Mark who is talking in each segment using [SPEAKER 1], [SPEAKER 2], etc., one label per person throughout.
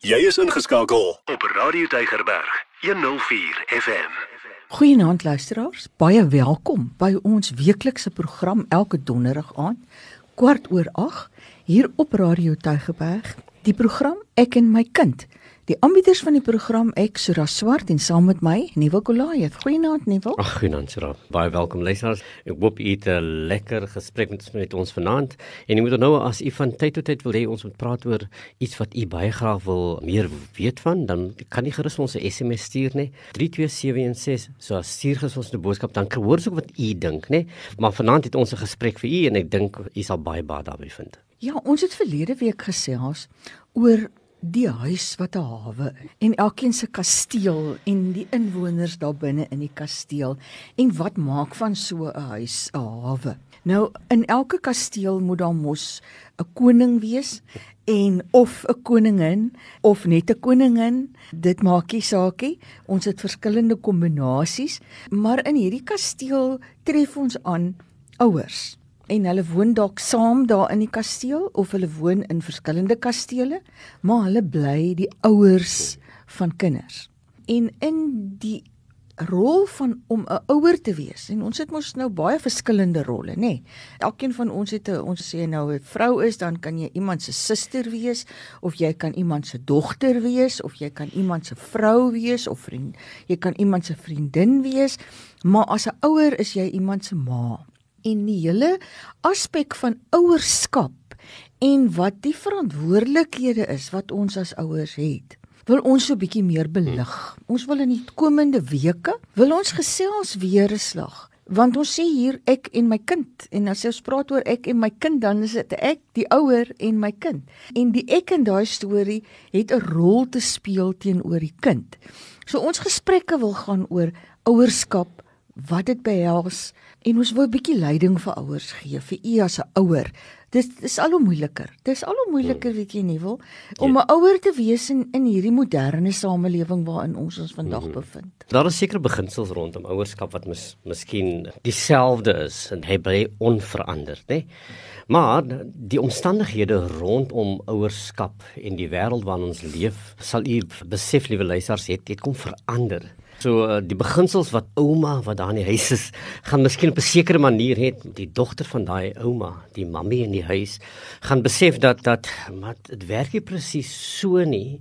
[SPEAKER 1] Jy is ingeskakel op Radio Deigerberg 104 FM.
[SPEAKER 2] Goeienaand luisteraars, baie welkom by ons weeklikse program elke donderdag aand kwart oor 8 hier op Radio Deigerberg. Die program Ek en my kind Die aanbieders van die program ek Sura Swart en saam met my Nuwe Kolaiet. Goeienaand Nuwe.
[SPEAKER 3] Ag goeienaand Sura. Baie welkom luisteraars. Ek hoop u het 'n lekker gesprek met, met ons vanaand. En jy moet nou as u van tyd tot tyd wil hê ons moet praat oor iets wat u baie graag wil meer weet van, dan kan jy gerus ons 'n SMS stuur nê. 32716. So stuur gerus ons 'n boodskap dan hoor ons ook wat u dink nê. Maar vanaand het ons 'n gesprek vir u en ek dink u sal baie baie daarby vind.
[SPEAKER 2] Ja, ons het verlede week gesels oor die huis wat 'n hawe en elkeen se kasteel en die inwoners daar binne in die kasteel en wat maak van so 'n huis 'n hawe. Nou in elke kasteel moet daar mos 'n koning wees en of 'n koningin of net 'n koningin, dit maak nie saak nie. Ons het verskillende kombinasies, maar in hierdie kasteel tref ons aan ouers en hulle woon dalk saam daar in die kasteel of hulle woon in verskillende kastele, maar hulle bly die ouers van kinders. En in die rol van om 'n ouer te wees en ons het mos nou baie verskillende rolle nê. Nee. Elkeen van ons het 'n ons sê nou 'n vrou is dan kan jy iemand se suster wees of jy kan iemand se dogter wees of jy kan iemand se vrou wees of vriend jy kan iemand se vriendin wees maar as 'n ouer is jy iemand se ma en die hele aspek van ouerskap en wat die verantwoordelikhede is wat ons as ouers het wil ons so 'n bietjie meer belig. Ons wil in die komende weke wil ons gesels weer 'n slag want ons sê hier ek en my kind en as ons praat oor ek en my kind dan is dit ek die ouer en my kind en die ek in daai storie het 'n rol te speel teenoor die kind. So ons gesprekke wil gaan oor ouerskap, wat dit behels en ons wil 'n bietjie leiding vir ouers gee vir u as 'n ouer. Dis dis al hoe moeiliker. Dis al hoe moeiliker weet jy nie wil om 'n ja. ouer te wees in in hierdie moderne samelewing waarin ons ons vandag mm. bevind.
[SPEAKER 3] Daar is sekere beginsels rondom ouerskap wat mis miskien dieselfde is en hy bly onveranderd, né? Maar die omstandighede rondom ouerskap en die wêreld waarin ons leef, sal u besef liewe luisters, het dit kom verander. So uh, die beginsels wat ouma wat daar in die huis is, gaan miskien op 'n sekere manier het die dogter van daai ouma, die mammie in die huis, gaan besef dat dat maar dit werk nie presies so nie.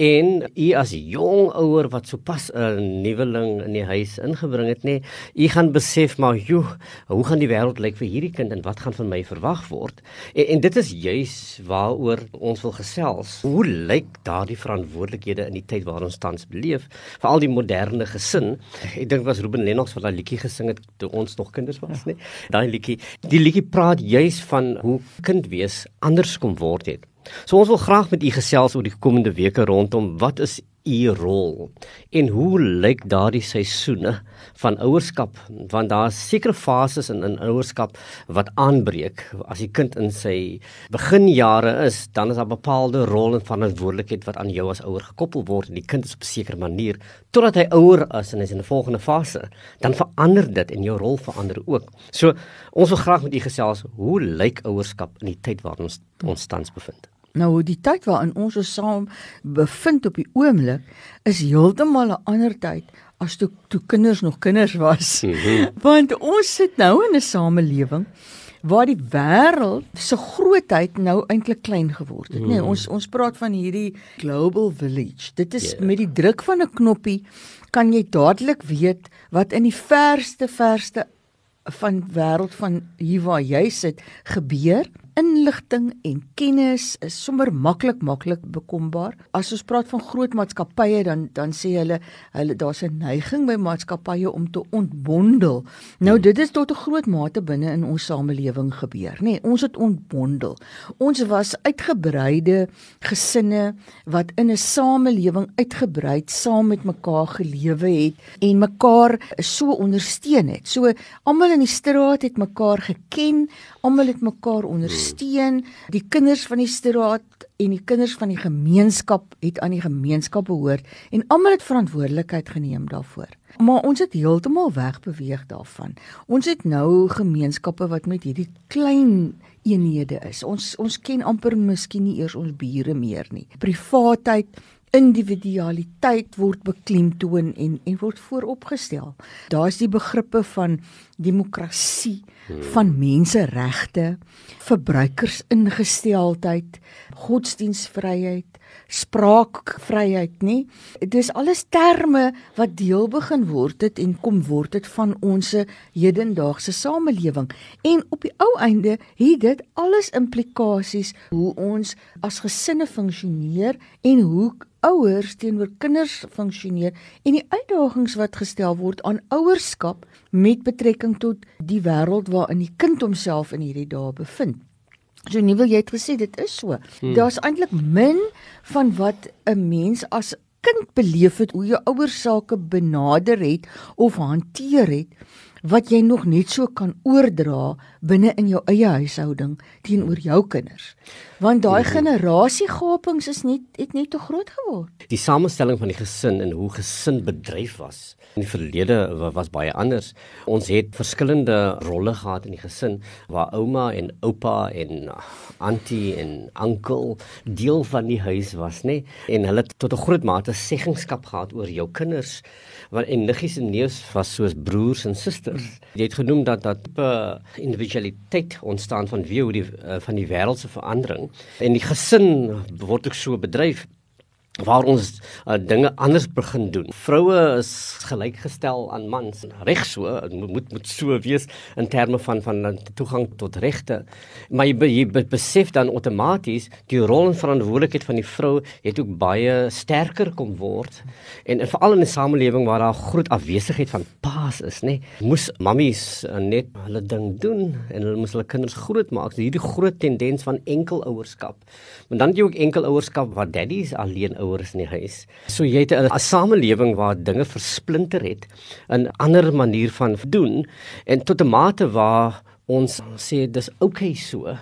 [SPEAKER 3] En u as jong ouer wat sopas 'n nuweling in die huis ingebring het, nê, u gaan besef maar, joe, hoe gaan die wêreld lyk vir hierdie kind en wat gaan van my verwag word? En, en dit is juis waaroor ons wil gesels. Hoe lyk daardie verantwoordelikhede in die tyd waarin ons tans beleef, veral die moderne gesin? Ek dink was Ruben Lennox wat daai liedjie gesing het toe ons nog kinders was, nê? Daai liedjie, die liedjie praat juis van hoe kind wees anders kom word het. So ons wil graag met u gesels oor die komende weke rondom wat is u rol en hoe lyk daardie seisoene van ouerskap? Want daar is sekere fases in in ouerskap wat aanbreek. As die kind in sy beginjare is dan is daar bepaalde rol en verantwoordelikheid wat aan jou as ouer gekoppel word. En die kind is op 'n sekere manier totdat hy ouer is en hy's in 'n volgende fase dan verander dit en jou rol verander ook. So ons wil graag met u gesels hoe lyk ouerskap in die tyd waarin ons ons tans bevind
[SPEAKER 2] Nou die tyd waarin ons ons saam bevind op die oomblik is heeltemal 'n ander tyd as toe toe kinders nog kinders was. Mm -hmm. Want ons sit nou in 'n samelewing waar die wêreld se grootheid nou eintlik klein geword het. Mm. Nee, ons ons praat van hierdie global village. Dit is yeah. met die druk van 'n knoppie kan jy dadelik weet wat in die verste verste van wêreld van hier waar jy sit gebeur inligting en kennis is sommer maklik maklik bekombaar. As ons praat van groot maatskappye dan dan sê hulle hulle daar's 'n neiging by maatskappye om te ontbondel. Nou dit is tot 'n groot mate binne in ons samelewing gebeur, nê. Nee, ons het ontbondel. Ons was uitgebreide gesinne wat in 'n samelewing uitgebreid saam met mekaar gelewe het en mekaar so ondersteun het. So almal in die straat het mekaar geken, almal het mekaar ondersteun ondersteun. Die kinders van die straat en die kinders van die gemeenskap het aan die gemeenskap behoort en almal het verantwoordelikheid geneem daarvoor. Maar ons het heeltemal wegbeweeg daarvan. Ons het nou gemeenskappe wat met hierdie klein eenhede is. Ons ons ken amper miskien nie eers ons bure meer nie. Privaatheid individualiteit word beklemtoon en en word vooropgestel. Daar's die begrippe van demokrasie, van menseregte, verbruikersingesteldheid, godsdienstvryheid, spraakvryheid, nê? Dis alles terme wat deel begin word dit en kom word dit van ons hedendaagse samelewing. En op die ou einde het dit alles implikasies hoe ons as gesinne funksioneer en hoe ouers teenoor kinders funksioneer en die uitdagings wat gestel word aan ouerskap met betrekking tot die wêreld waarin die kind homself in hierdie dae bevind. So nie wil jy het gesê dit is so. Hmm. Daar's eintlik min van wat 'n mens as kind beleef het hoe jou ouers sake benader het of hanteer het wat jy nog net so kan oordra binne in jou eie huishouding teenoor jou kinders. Want daai mhm. generasiegapings is net het net te groot geword.
[SPEAKER 3] Die samestelling van die gesin en hoe gesin bedryf was in die verlede was baie anders. Ons het verskillende rolle gehad in die gesin waar ouma en oupa en auntie en oom deel van die huis was, nê? En hulle het tot 'n groot mate seggenskap gehad oor jou kinders want en niggies en neefs was soos broers en susters. Jy het genoem dat dat tipe individualiteit ontstaan van wie hoe die uh, van die wêreldse verandering en die gesin word ook so bedryf waar ons uh, dinge anders begin doen. Vroue is gelykgestel aan mans, reg so, moet moet so wees in terme van van toegang tot regte. Maar jy, jy besef dan outomaties die rol en verantwoordelikheid van die vrou het ook baie sterker kom word. En, en veral in 'n samelewing waar daar groot afwesigheid van paas is, nê, moes mammies uh, net hulle ding doen en hulle moes hulle kinders grootmaak. So hierdie groot tendens van enkelouerskap. Maar dan jy ook enkelouerskap waar daddies alleen ouers in die huis. So jy het 'n samelewing waar dinge versplinter het, 'n ander manier van doen en tot 'n mate waar ons sê dis oukei okay so.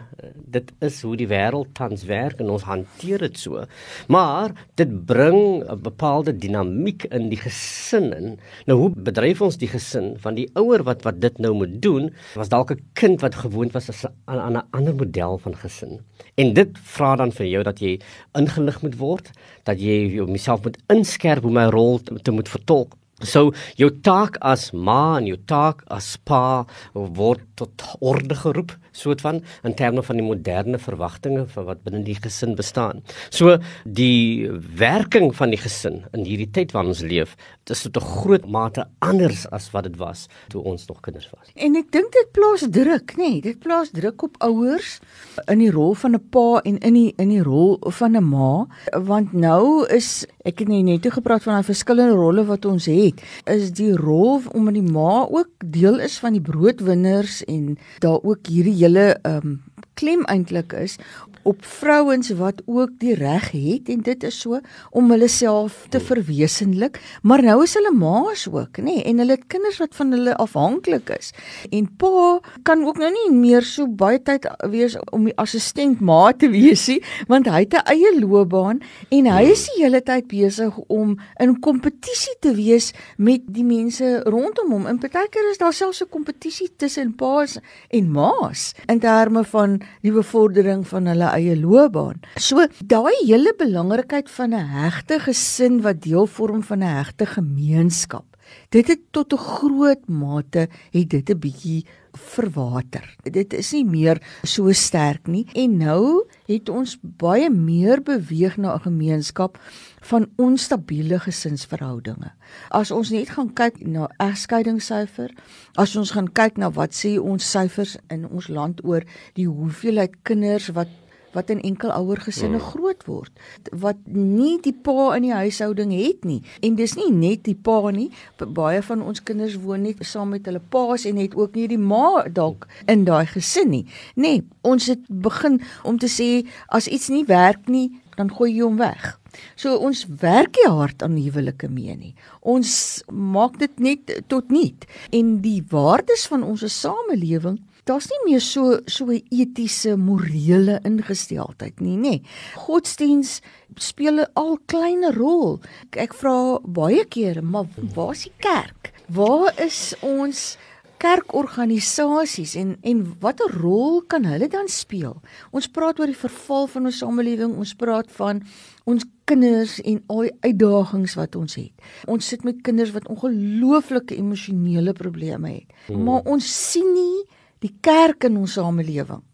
[SPEAKER 3] Dit is hoe die wêreld tans werk en ons hanteer dit so. Maar dit bring 'n bepaalde dinamiek in die gesin in. Nou hoe bedryf ons die gesin van die ouer wat wat dit nou moet doen, was dalk 'n kind wat gewoond was aan 'n ander model van gesin. En dit vra dan vir jou dat jy ingelig moet word, dat jy jouself moet inskerp hoe my rol te, te moet vertolk. So jou taak as ma en jou taak as pa word tot orde geroep soort van in terme van die moderne verwagtinge van wat binne die gesin bestaan. So die werking van die gesin in hierdie tyd waarin ons leef, is tot 'n groot mate anders as wat dit was toe ons nog kinders was.
[SPEAKER 2] En ek dink dit plaas druk, nê? Nee, dit plaas druk op ouers in die rol van 'n pa en in die in die rol van 'n ma, want nou is ek het net toe gepraat van daai verskillende rolle wat ons het. Is die rol om in die ma ook deel is van die broodwinners en daar ook hierdie hele ehm um, klem eintlik is op vrouens wat ook die reg het en dit is so om hulle self te verwesenlik. Maar nou is hulle ma's ook nê nee, en hulle het kinders wat van hulle afhanklik is. En pa kan ook nou nie meer so baie tyd wees om die assistent ma te wees nie want hy het 'n eie loopbaan en hy is die hele tyd besig om in kompetisie te wees met die mense rondom hom. En partykeer is daar selfs 'n kompetisie tussen pa's en ma's in terme van die bevordering van hulle eie loopbaan. So daai hele belangrikheid van 'n hegte gesin wat deel vorm van 'n hegte gemeenskap. Dit het tot 'n groot mate het dit 'n bietjie verwater. Dit is nie meer so sterk nie en nou het ons baie meer beweeg na 'n gemeenskap van onstabiele gesinsverhoudinge. As ons net gaan kyk na egskeidingssyfer, as ons gaan kyk na wat sê ons syfers in ons land oor die hoeveelheid kinders wat wat in enkelouer gesinne mm. groot word wat nie die pa in die huishouding het nie. En dis nie net die pa nie. Baie van ons kinders woon net saam met hulle pa's en het ook nie die ma dalk in daai gesin nie. Nê nee, ons het begin om te sê as iets nie werk nie dan gooi jy hom weg. So ons werk nie hard aan huwelike mee nie. Ons maak dit net tot niet. En die waardes van ons samelewing daar's nie meer so so 'n etiese morele ingesteldheid nie, nê. Godsdiens speel 'n al kleiner rol. Ek vra baie kere, maar waar is die kerk? Waar is ons kerkorganisasies en en watter rol kan hulle dan speel? Ons praat oor die verval van ons samelewing, ons praat van ons kinders en al die uitdagings wat ons het. Ons sit met kinders wat ongelooflike emosionele probleme het. Hmm. Maar ons sien nie die kerk in ons samelewing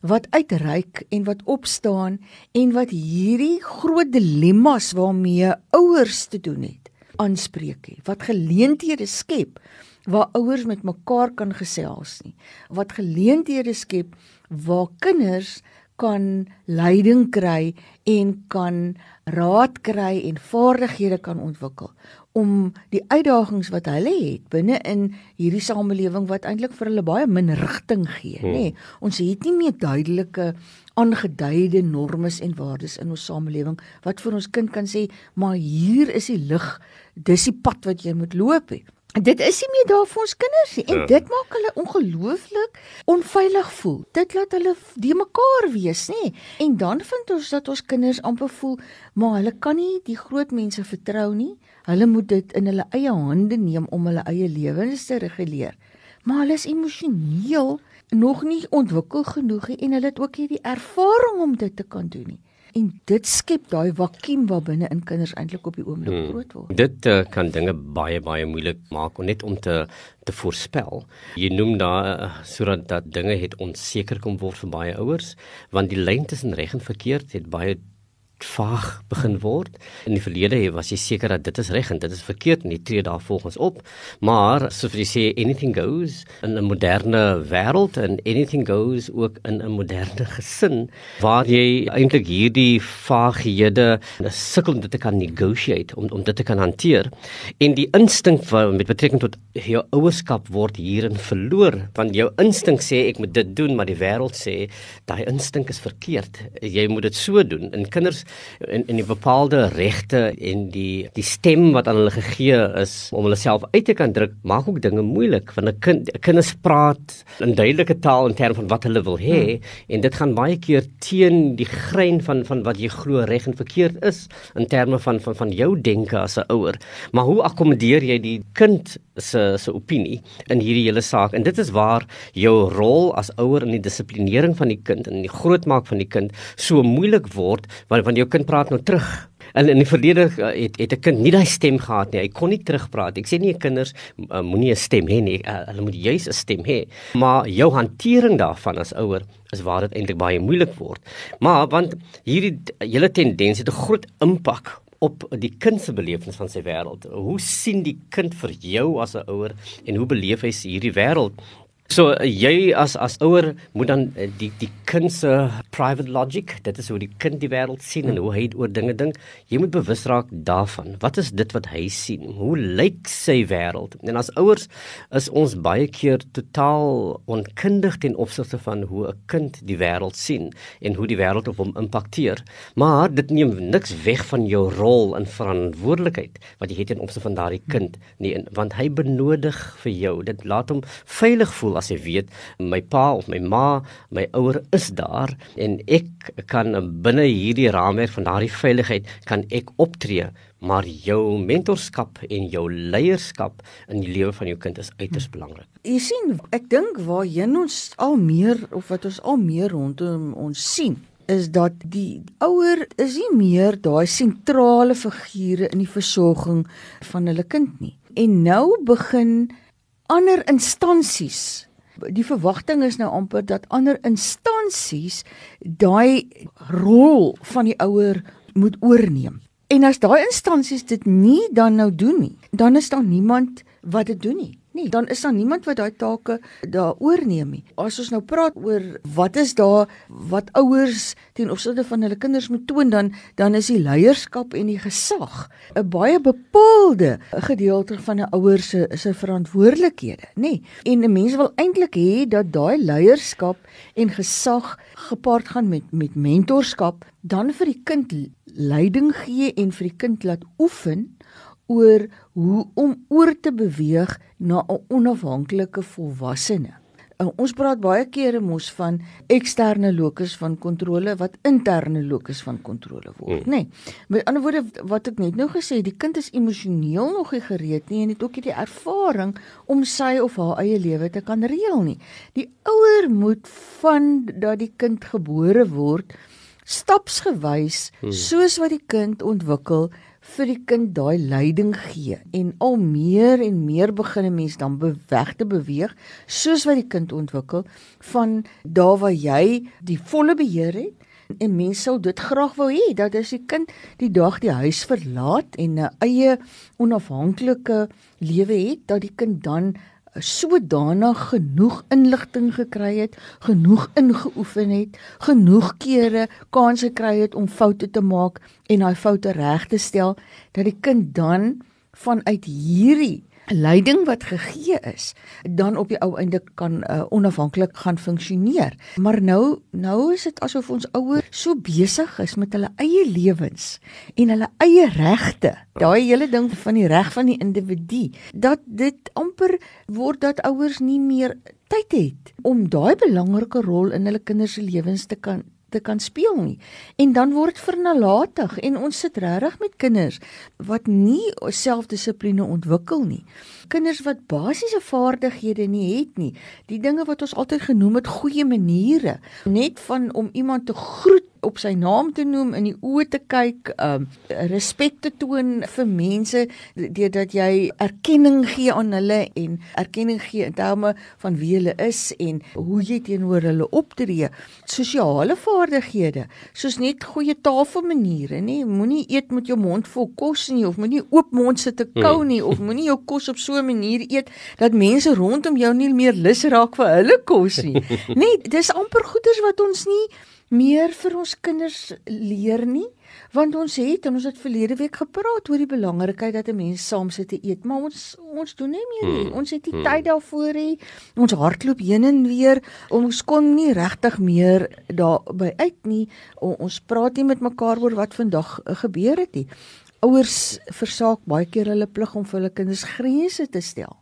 [SPEAKER 2] wat uitreik en wat opstaan en wat hierdie groot dilemmas waarmee ouers te doen het aanspreek, wat geleenthede skep waar ouers met mekaar kan gesels nie. Wat geleenthede skep waar kinders kan leiding kry en kan raad kry en vaardighede kan ontwikkel om die uitdagings wat hulle het binne in hierdie samelewing wat eintlik vir hulle baie min rigting gee, hmm. nê. Ons het nie meer duidelike aangeduide normes en waardes in ons samelewing wat vir ons kind kan sê, maar hier is die lig, dis die pad wat jy moet loop. He. Dit is nie meer daar vir ons kinders nie en ja. dit maak hulle ongelooflik onveilig voel. Dit laat hulle die mekaar wees, nê? En dan vind ons dat ons kinders amper voel, maar hulle kan nie die groot mense vertrou nie. Hulle moet dit in hulle eie hande neem om hulle eie lewens te reguleer. Maar hulle is emosioneel nog nie ontwikkel genoeg nie en hulle het ook nie die ervaring om dit te kan doen nie en dit skep daai vakuum waar binne in kinders eintlik op die oomblik hmm. groot word.
[SPEAKER 3] Dit uh, kan dinge baie baie moeilik maak om net om te te voorspel. Jy noem daar uh, sodat dat dinge het onseker kom word vir baie ouers want die lyn tussen reg en verkeerd het baie vaag begin word. In die verlede was jy seker dat dit is reg en dit is verkeerd en jy tree daar volgens op. Maar soos jy sê anything goes in 'n moderne wêreld en anything goes ook in 'n moderne gesin waar jy eintlik hierdie vaaghede sukkel om dit te kan negotiate om om dit te kan hanteer. En die instink met betrekking tot jou ouerskap word hierin verloor want jou instink sê ek moet dit doen maar die wêreld sê daai instink is verkeerd. Jy moet dit so doen. En kinders in in die bepaalde regte en die die stem wat aan hulle gegee is om hulle self uit te kan druk maak ook dinge moeilik want 'n kind kinders praat in duidelike taal in terme van wat hulle wil hê hmm. en dit gaan baie keer teen die grein van van wat jy glo reg en verkeerd is in terme van van van jou denke as 'n ouer maar hoe akkommodeer jy die kind se se opinie in hierdie hele saak en dit is waar jou rol as ouer in die dissiplinering van die kind en die grootmaak van die kind so moeilik word want want jou kind praat nou terug En in die verlede uh, het het 'n kind nie daai stem gehad nie. Hy kon nie terugpraat. Ek sê nie kinders uh, moenie 'n stem hê nie. Uh, hulle moet juis 'n stem hê. Maar jou hantering daarvan as ouer is waar dit eintlik baie moeilik word. Maar want hierdie hele tendens het 'n groot impak op die kind se belewenis van sy wêreld. Hoe sien die kind vir jou as 'n ouer en hoe beleef hy hierdie wêreld? So uh, jy as as ouer moet dan uh, die die kind se private logic, dit is hoe die kind die wêreld sien en hoe hy oor dinge dink. Jy moet bewus raak daarvan. Wat is dit wat hy sien? Hoe lyk sy wêreld? En as ouers is ons baie keer totaal onkundig ten opsigte van hoe 'n kind die wêreld sien en hoe die wêreld op hom impakteer. Maar dit neem niks weg van jou rol en verantwoordelikheid wat jy het ten opsigte van daardie kind nie, want hy benodig vir jou. Dit laat hom veilig voel as jy weet my pa of my ma, my ouer is daar en ek kan binne hierdie raamwerk van daardie veiligheid kan ek optree maar jou mentorskap en jou leierskap in die lewe van jou kind is uiters belangrik.
[SPEAKER 2] Jy sien, ek dink waarheen ons al meer of wat ons al meer rondom ons sien is dat die ouer is nie meer daai sentrale figure in die versorging van hulle kind nie. En nou begin ander instansies die verwagting is nou amper dat ander instansies daai rol van die ouer moet oorneem. En as daai instansies dit nie dan nou doen nie, dan is daar niemand wat dit doen nie nie. Dan is daar niemand wat daai take daar oorneem nie. As ons nou praat oor wat is daar wat ouers ten opsigte van hulle kinders moet toon dan dan is die leierskap en die gesag 'n baie bepaalde gedeelte van 'n ouer se se verantwoordelikhede, nê? En 'n mens wil eintlik hê dat daai leierskap en gesag gepaard gaan met met mentorskap dan vir die kind leiding gee en vir die kind laat oefen oor hoe om oor te beweeg na 'n onafhanklike volwassene. Uh, ons praat baie kere mos van eksterne locus van kontrole wat interne locus van kontrole word, mm. nê. Nee. Met ander woorde wat ek net nou gesê, die kind is emosioneel nog nie gereed nie en het ook nie die ervaring om sy of haar eie lewe te kan reël nie. Die ouer moet van dat die kind gebore word stapsgewys hmm. soos wat die kind ontwikkel vir die kind daai leiding gee en al meer en meer begin 'n mens dan beweg te beweeg soos wat die kind ontwikkel van daar waar jy die volle beheer het en mense sou dit graag wou hê dat as die kind die dag die huis verlaat en 'n eie onafhanklike lewe het dat die kind dan sodanig genoeg inligting gekry het, genoeg ingeoefen het, genoeg kere kans gekry het om foute te maak en daai foute reg te stel dat die kind dan vanuit hierdie leiding wat gegee is dan op die ou einde kan uh, onafhanklik gaan funksioneer. Maar nou nou is dit asof ons ouers so besig is met hulle eie lewens en hulle eie regte. Daai hele ding van die reg van die individu dat dit amper word dat ouers nie meer tyd het om daai belangrike rol in hulle kinders se lewens te kan te kan speel nie. En dan word vernalatig en ons sit regtig met kinders wat nie selfdissipline ontwikkel nie. Kinders wat basiese vaardighede nie het nie. Die dinge wat ons altyd genoem het goeie maniere, net van om iemand te groet op sy naam te noem in die oë te kyk, um respek te toon vir mense deurdat jy erkenning gee aan hulle en erkenning gee in terme van wie hulle is en hoe jy teenoor hulle optree. Sosiale vaardighede, soos net goeie tafelmaniere, nê? Moenie eet met jou mond vol kos nie of moenie oop mond sit te kou hmm. nie of moenie jou kos op so 'n manier eet dat mense rondom jou nie meer lus raak vir hulle kos nie. Nee, dis amper goeders wat ons nie meer vir ons kinders leer nie want ons het en ons het verlede week gepraat oor die belangrikheid dat 'n mens saam sit te eet maar ons ons doen nie meer nie. Hmm. ons het nie hmm. tyd daarvoor nie ons hardloop heen en weer. Ons kon nie regtig meer daarby uit nie. O, ons praat nie met mekaar oor wat vandag gebeur het nie. Ouers versaak baie keer hulle plig om vir hulle kinders grense te stel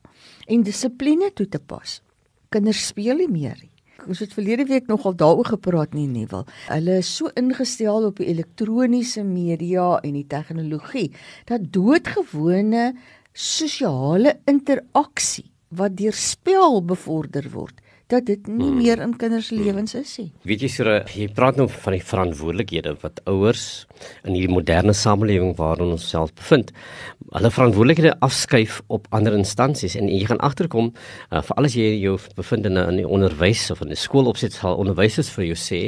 [SPEAKER 2] en dissipline toe te pas. Kinders speel nie meer nie ons het verlede week nogal daaroor gepraat nie Neville. Hulle is so ingestel op die elektroniese media en die tegnologie dat doodgewone sosiale interaksie wat deur spel bevorder word dat dit nie hmm. meer in kinders se lewens is nie.
[SPEAKER 3] Weet jy sure, jy praat nou van die verantwoordelikhede wat ouers in hierdie moderne samelewing waarin ons self bevind, hulle verantwoordelikhede afskuif op ander instansies en jy gaan agterkom uh, vir alles jy jou bevind in 'n onderwys of in 'n skoolopset sal onderwysers vir jou sê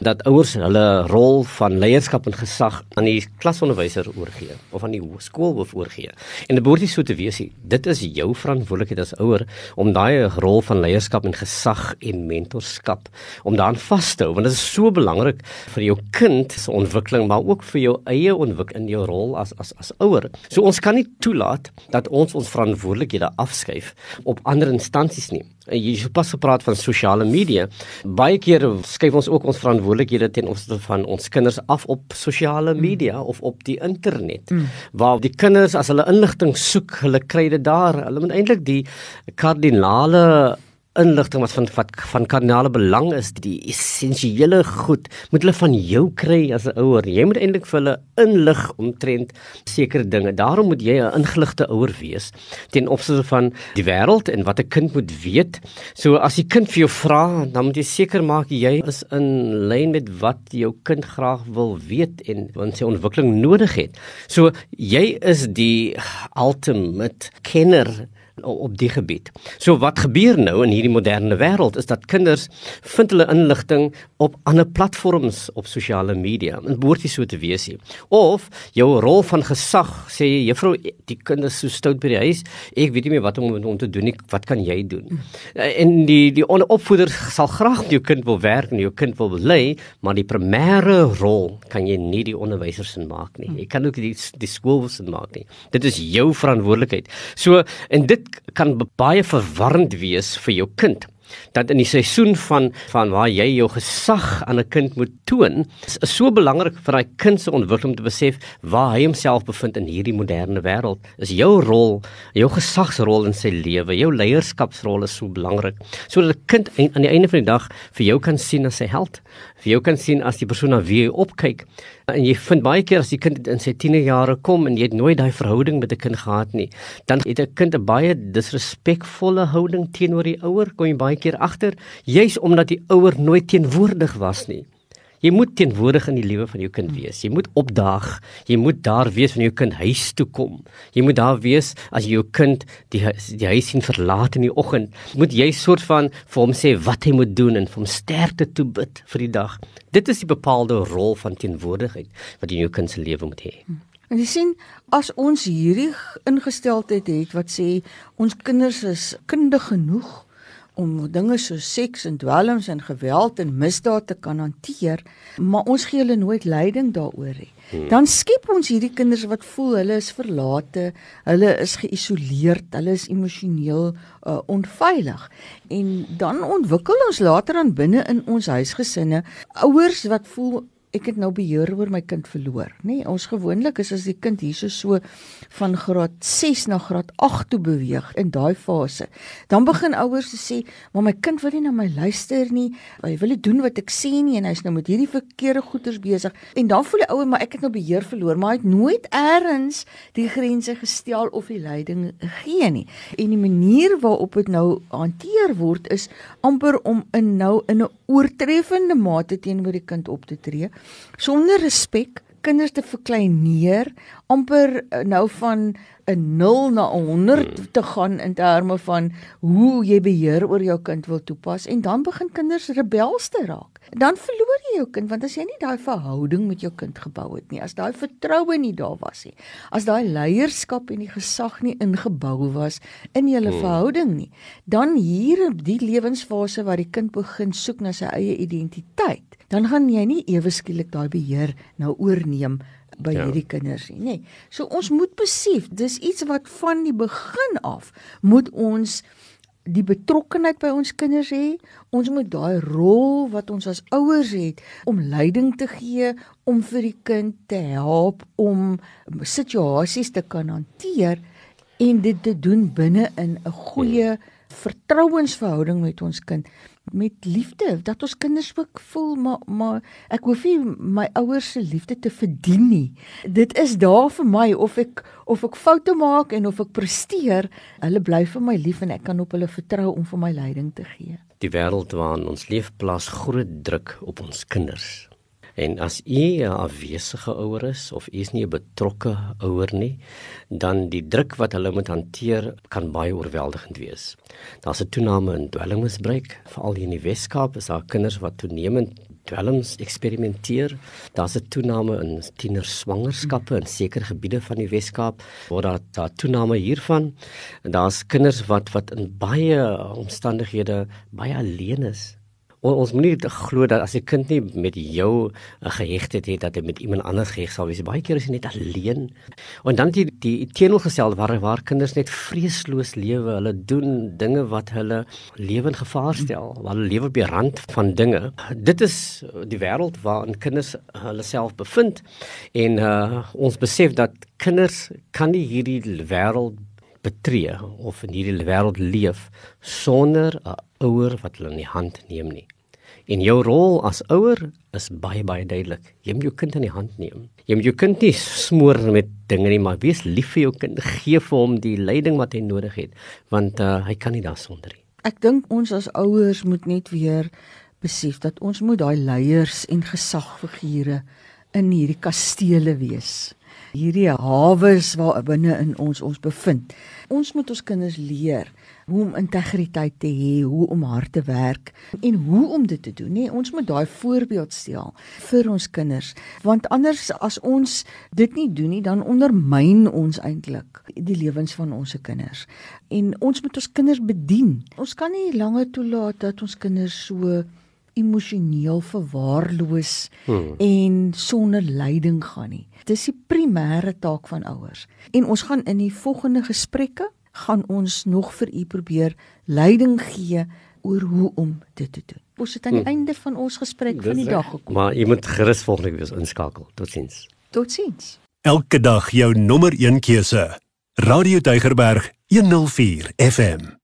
[SPEAKER 3] dat ouers hulle rol van leierskap en gesag aan die klasonderwyser oorgee of aan die skoolhoof oorgee. En dit behoort nie so te wees nie. Dit is jou verantwoordelikheid as ouer om daai rol van leierskap en gesag gesag en mentorskap om daaraan vas te hou want dit is so belangrik vir jou kind se ontwikkeling maar ook vir jou eie ontwikkeling in jou rol as as as ouer. So ons kan nie toelaat dat ons ons verantwoordelikhede afskuif op ander instansies nie. Jy het pas gepraat van sosiale media. Baie keer skuif ons ook ons verantwoordelikhede ten opsigte van ons kinders af op sosiale mm. media mm. of op die internet. Mm. Waar die kinders as hulle inligting soek, hulle kry dit daar. Hulle moet eintlik die kardinale inligting wat van wat van kardinale belang is, die essensiële goed, moet hulle van jou kry as 'n ouer. Jy moet eintlik vir hulle inlig omtrent sekere dinge. Daarom moet jy 'n ingeligte ouer wees ten opsigte van die wêreld en wat 'n kind moet weet. So as die kind vir jou vra, dan moet jy seker maak jy is in lyn met wat jou kind graag wil weet en wat sy ontwikkeling nodig het. So jy is die ultimate kenner op die gebied. So wat gebeur nou in hierdie moderne wêreld is dat kinders vind hulle inligting op ander platforms op sosiale media. Dit behoort nie so te wees nie. Of jou rol van gesag sê jy juffrou die kinders so stout by die huis, ek weet nie meer wat om om te doen nie. Wat kan jy doen? En die die opvoeder sal graag met jou kind wil werk en jou kind wil lei, maar die primêre rol kan jy nie die onderwysers in maak nie. Jy kan ook die die skools in maak nie. Dit is jou verantwoordelikheid. So en dit kan baie verwarrend wees vir jou kind. dat in die seisoen van van waar jy jou gesag aan 'n kind moet toon, is, is so belangrik vir daai kind se ontwikkeling om te besef waar hy homself bevind in hierdie moderne wêreld. Is jou rol, jou gesagsrol in sy lewe, jou leierskapsrol is so belangrik sodat 'n kind aan die einde van die dag vir jou kan sien as sy held, vir jou kan sien as die persoon na wie jy opkyk. En jy vind baie keer as die kind in sy tienerjare kom en jy het nooit daai verhouding met 'n kind gehad nie, dan het 'n kind 'n baie disrespekvolle houding teenoor die ouer, kom jy baie keer agter, juis omdat die ouer nooit teenwoordig was nie. Jy moet teenwoordig in die lewe van jou kind wees. Jy moet opdaag. Jy moet daar wees wanneer jou kind huis toe kom. Jy moet daar wees as jou kind die die huis sien verlaat in die oggend. Moet jy soort van vir hom sê wat hy moet doen en vir hom sterkte toe bid vir die dag. Dit is die bepaalde rol van teenwoordigheid wat jy in jou kind se lewe moet hê.
[SPEAKER 2] En jy sien as ons hierdie ingesteldheid het wat sê ons kinders is kundig genoeg om dinge so seks en dwelms en geweld en misdaad te kan hanteer, maar ons gee hulle nooit leiding daaroor nie. Hmm. Dan skep ons hierdie kinders wat voel hulle is verlate, hulle is geïsoleerd, hulle is emosioneel uh, onveilig. En dan ontwikkel ons later aan binne in ons huisgesinne ouers wat voel ek het nou beheer oor my kind verloor, nê? Nee, ons gewoonlik is as die kind hierso so van graad 6 na graad 8 toe beweeg in daai fase. Dan begin ouers te sê, "Maar my kind wil nie na my luister nie. Hy wil nie doen wat ek sê nie en hy's nou met hierdie verkeerde goeters besig." En dan voel die ouer, "Maar ek het nou beheer verloor, maar hy het nooit eers die grense gestel of die leiding gegee nie." En die manier waarop dit nou hanteer word is amper om in nou in 'n oortreffende mate teenoor die kind op te tree sonder respek kinders te verkleineer amper eh, nou van 'n 0 na 'n 100 hmm. te gaan in terme van hoe jy beheer oor jou kind wil toepas en dan begin kinders rebels te raak. Dan verloor jy jou kind want as jy nie daai verhouding met jou kind gebou het nie, as daai vertroue nie daar was nie, as daai leierskap en die gesag nie ingebou was in julle hmm. verhouding nie, dan hier in die lewensfase waar die kind begin soek na sy eie identiteit, dan gaan jy nie ewe skielik daai beheer nou oorneem by ja. hierdie kinders nie, nê. So ons moet besef, dis iets wat van die begin af moet ons die betrokkenheid by ons kinders hê. Ons moet daai rol wat ons as ouers het om leiding te gee, om vir die kind te help om situasies te kan hanteer en dit te doen binne in 'n goeie vertrouensverhouding met ons kind met liefde dat ons kinders ook voel maar maar ek hoef nie my ouers se liefde te verdien nie. Dit is daar vir my of ek of ek foute maak en of ek presteer, hulle bly vir my lief en ek kan op hulle vertrou om vir my leiding te gee.
[SPEAKER 3] Die wêreld waarin ons leef plaas groot druk op ons kinders. En as u 'n afwesige ouer is of u is nie 'n betrokke ouer nie, dan die druk wat hulle moet hanteer kan baie oorweldigend wees. Daar's 'n toename in dwelmmisbruik, veral hier in die Weskaap is daar kinders wat toenemend dwelms eksperimenteer. Daar's 'n toename in tienerswangerskappe in sekere gebiede van die Weskaap waar daar daar toename hiervan. En daar's kinders wat wat in baie omstandighede baie alleen is O, ons moenie glo dat as 'n kind nie met jou 'n gehegtheid het dat hy met iemand anders geheg sal wees. Baie keer is hy net alleen. En dan die die teenoorgestelde waar waar kinders net vreesloos lewe. Hulle doen dinge wat hulle lewe in gevaar stel, waar hulle lewe op die rand van dinge. Dit is die wêreld waarin kinders hulle self bevind en uh, ons besef dat kinders kan nie hierdie wêreld betree of in hierdie wêreld leef sonder 'n ouer wat hulle in die hand neem nie. En jou rol as ouer is baie baie duidelik. Jy moet jou kind in die hand neem. Jy moet jou kind nie smoor met dinge nie, maar wees lief vir jou kind. Gee vir hom die leiding wat hy nodig het, want uh, hy kan nie daarsonder nie.
[SPEAKER 2] Ek dink ons as ouers moet net weer besef dat ons moet daai leiers en gesagfigure in hierdie kastele wees. Hierdie hawes waar binne in ons ons bevind. Ons moet ons kinders leer hoe om integriteit te hê, hoe om hard te werk en hoe om dit te doen. Nee, ons moet daai voorbeeld stel vir ons kinders, want anders as ons dit nie doen nie, dan ondermyn ons eintlik die lewens van ons se kinders. En ons moet ons kinders bedien. Ons kan nie langer toelaat dat ons kinders so emosioneel verwaarloos hmm. en sonder leiding gaan nie. Dis die primêre taak van ouers. En ons gaan in die volgende gesprekke gaan ons nog vir u probeer leiding gee oor hoe om dit te doen. Ons het aan die hmm. einde van ons gesprek van die dag gekom.
[SPEAKER 3] Maar jy moet gerus volgende week inskakel. Totsiens.
[SPEAKER 2] Totsiens.
[SPEAKER 1] Elke dag jou nommer 1 keuse. Radio Deugerberg 104 FM.